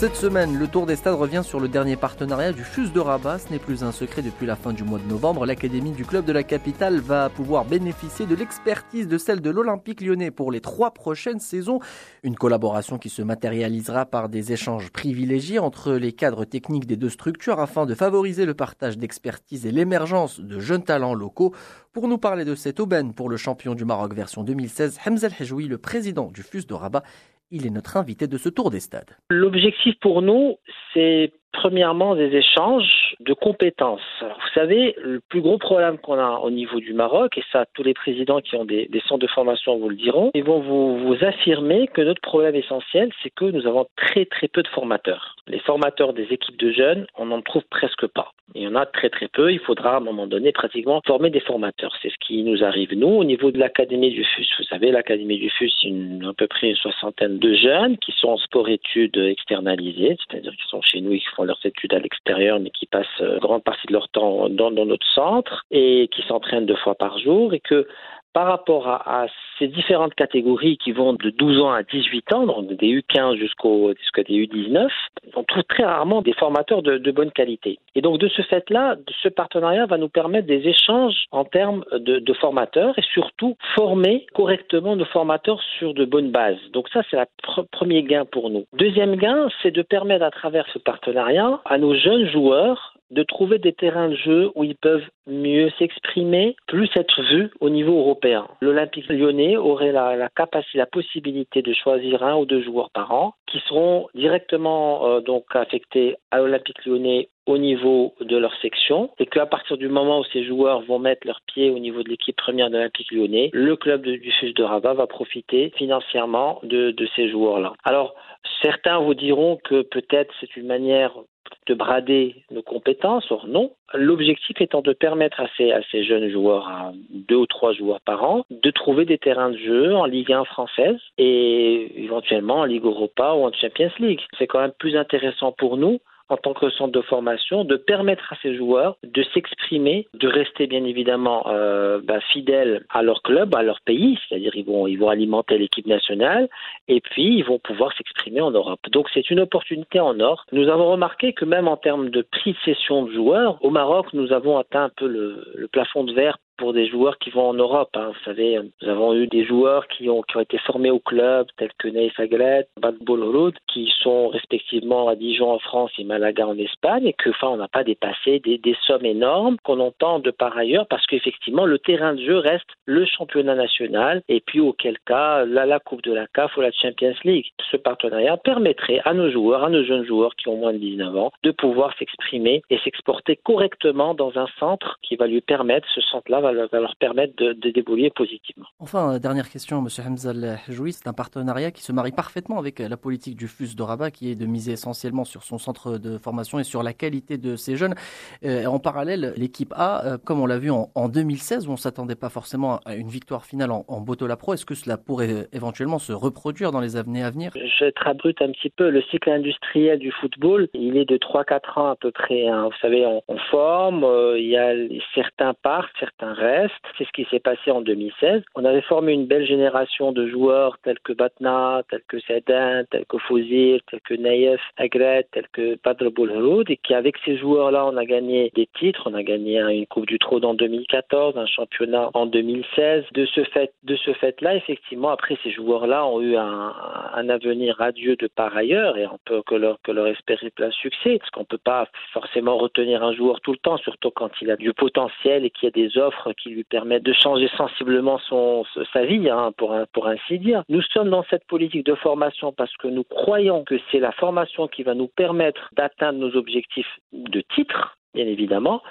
Cette semaine, le Tour des Stades revient sur le dernier partenariat du FUS de Rabat. Ce n'est plus un secret depuis la fin du mois de novembre. L'Académie du club de la capitale va pouvoir bénéficier de l'expertise de celle de l'Olympique lyonnais pour les trois prochaines saisons. Une collaboration qui se matérialisera par des échanges privilégiés entre les cadres techniques des deux structures afin de favoriser le partage d'expertise et l'émergence de jeunes talents locaux. Pour nous parler de cette aubaine pour le champion du Maroc version 2016, Hamza El le président du FUS de Rabat, il est notre invité de ce tour des stades. L'objectif pour nous, c'est premièrement des échanges de compétences. vous savez, le plus gros problème qu'on a au niveau du Maroc, et ça tous les présidents qui ont des, centres de formation vous le diront, ils vont vous, affirmer que notre problème essentiel, c'est que nous avons très très peu de formateurs. Les formateurs des équipes de jeunes, on n'en trouve presque pas. Il y en a très très peu. Il faudra à un moment donné pratiquement former des formateurs. C'est ce qui nous arrive nous au niveau de l'académie du FUS. Vous savez, l'académie du FUS, c'est à peu près une soixantaine de jeunes qui sont en sport-études externalisés, c'est-à-dire qui sont chez nous, font leurs études à l'extérieur, mais qui passent euh, grande partie de leur temps dans, dans notre centre et qui s'entraînent deux fois par jour et que par rapport à, ces différentes catégories qui vont de 12 ans à 18 ans, donc des U15 jusqu'au jusqu'à des U19, on trouve très rarement des formateurs de, bonne qualité. Et donc de ce fait-là, ce partenariat va nous permettre des échanges en termes de formateurs et surtout former correctement nos formateurs sur de bonnes bases. Donc ça, c'est le premier gain pour nous. Deuxième gain, c'est de permettre à travers ce partenariat à nos jeunes joueurs de trouver des terrains de jeu où ils peuvent mieux s'exprimer, plus être vus au niveau européen. L'Olympique lyonnais aurait la, capacité, la possibilité de choisir un ou deux joueurs par an qui seront directement euh, donc affectés à l'Olympique lyonnais au niveau de leur section et qu'à partir du moment où ces joueurs vont mettre leurs pieds au niveau de l'équipe première de l'Olympique lyonnais, le club du FUS de Rabat va profiter financièrement de, de ces joueurs-là. Alors, certains vous diront que peut-être c'est une manière de brader nos compétences. Or non, l'objectif étant de permettre à ces, à ces jeunes joueurs, à deux ou trois joueurs par an, de trouver des terrains de jeu en Ligue 1 française et éventuellement en Ligue Europa ou en Champions League. C'est quand même plus intéressant pour nous en tant que centre de formation, de permettre à ces joueurs de s'exprimer, de rester bien évidemment euh, bah, fidèles à leur club, à leur pays, c'est-à-dire ils vont ils vont alimenter l'équipe nationale et puis ils vont pouvoir s'exprimer en Europe. Donc c'est une opportunité en or. Nous avons remarqué que même en termes de prix de cession de joueurs, au Maroc nous avons atteint un peu le, le plafond de verre pour des joueurs qui vont en Europe. Hein. Vous savez, nous avons eu des joueurs qui ont, qui ont été formés au club, tels que Neif Aglet, Bad Road, qui sont respectivement à Dijon en France et Malaga en Espagne, et que, enfin, on n'a pas dépassé des, des sommes énormes qu'on entend de par ailleurs, parce qu'effectivement, le terrain de jeu reste le championnat national, et puis auquel cas, là, la Coupe de la CAF ou la Champions League. Ce partenariat permettrait à nos joueurs, à nos jeunes joueurs qui ont moins de 19 ans, de pouvoir s'exprimer et s'exporter correctement dans un centre qui va lui permettre, ce centre-là va va, leur permettre de, de positivement. Enfin, euh, dernière question, Monsieur Hamzal Jouy, c'est un partenariat qui se marie parfaitement avec euh, la politique du FUS de Rabat, qui est de miser essentiellement sur son centre de formation et sur la qualité de ses jeunes. Euh, en parallèle, l'équipe A, comme on l'a vu en, 2016, où on s'attendait pas forcément à une victoire finale en, en Botola Pro, est-ce que cela pourrait éventuellement se reproduire dans les années à venir? Je vais être abrute un petit peu. Le cycle industriel du football, il est de 3-4 ans à peu près. Hein. Vous savez, on, on forme, il y a certains partent, certains C'est ce qui s'est passé en 2016. On avait formé une belle génération de joueurs tels que Batna, tels que Sedin, tels que Fouzir, tels que Naïef Agret, tels que Padre Boulhoud, et qu'avec ces joueurs-là, on a gagné des titres. On a gagné une Coupe du Trône en 2014, un championnat en 2016. De ce fait, de ce fait-là, effectivement, après ces joueurs-là ont eu un, un avenir radieux de par ailleurs, et on peut que leur, que leur espérer plein succès, parce qu'on peut pas forcément retenir un joueur tout le temps, surtout quand il a du potentiel et qu'il y a des offres qui lui permettent de changer sensiblement son, sa vie, hein, pour, pour ainsi dire. Nous sommes dans cette politique de formation parce que nous croyons que c'est la formation qui va nous permettre d'atteindre nos objectifs de titre, bien évidemment.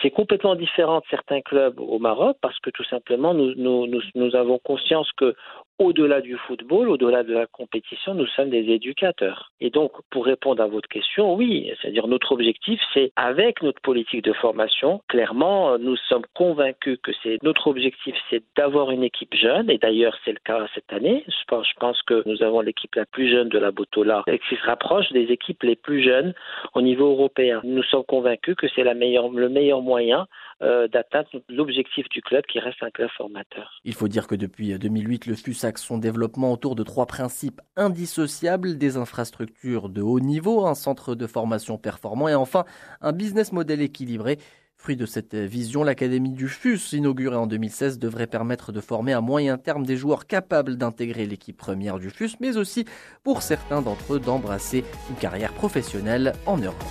C'est complètement différent de certains clubs au Maroc parce que tout simplement nous, avons conscience que au-delà du football, au-delà de la compétition, nous sommes des éducateurs. Et donc, pour répondre à votre question, oui, c'est-à-dire notre objectif, c'est avec notre politique de formation, clairement, nous sommes convaincus que c'est notre objectif, c'est d'avoir une équipe jeune. Et d'ailleurs, c'est le cas cette année. Je pense, je pense que nous avons l'équipe la plus jeune de la Botola, qui se rapproche des équipes les plus jeunes au niveau européen. Nous sommes convaincus que c'est meilleure, le meilleur moyen euh, d'atteindre l'objectif du club qui reste un club formateur. Il faut dire que depuis 2008, le FUS axe son développement autour de trois principes indissociables, des infrastructures de haut niveau, un centre de formation performant et enfin un business model équilibré. Fruit de cette vision, l'Académie du FUS, inaugurée en 2016, devrait permettre de former à moyen terme des joueurs capables d'intégrer l'équipe première du FUS, mais aussi pour certains d'entre eux d'embrasser une carrière professionnelle en Europe.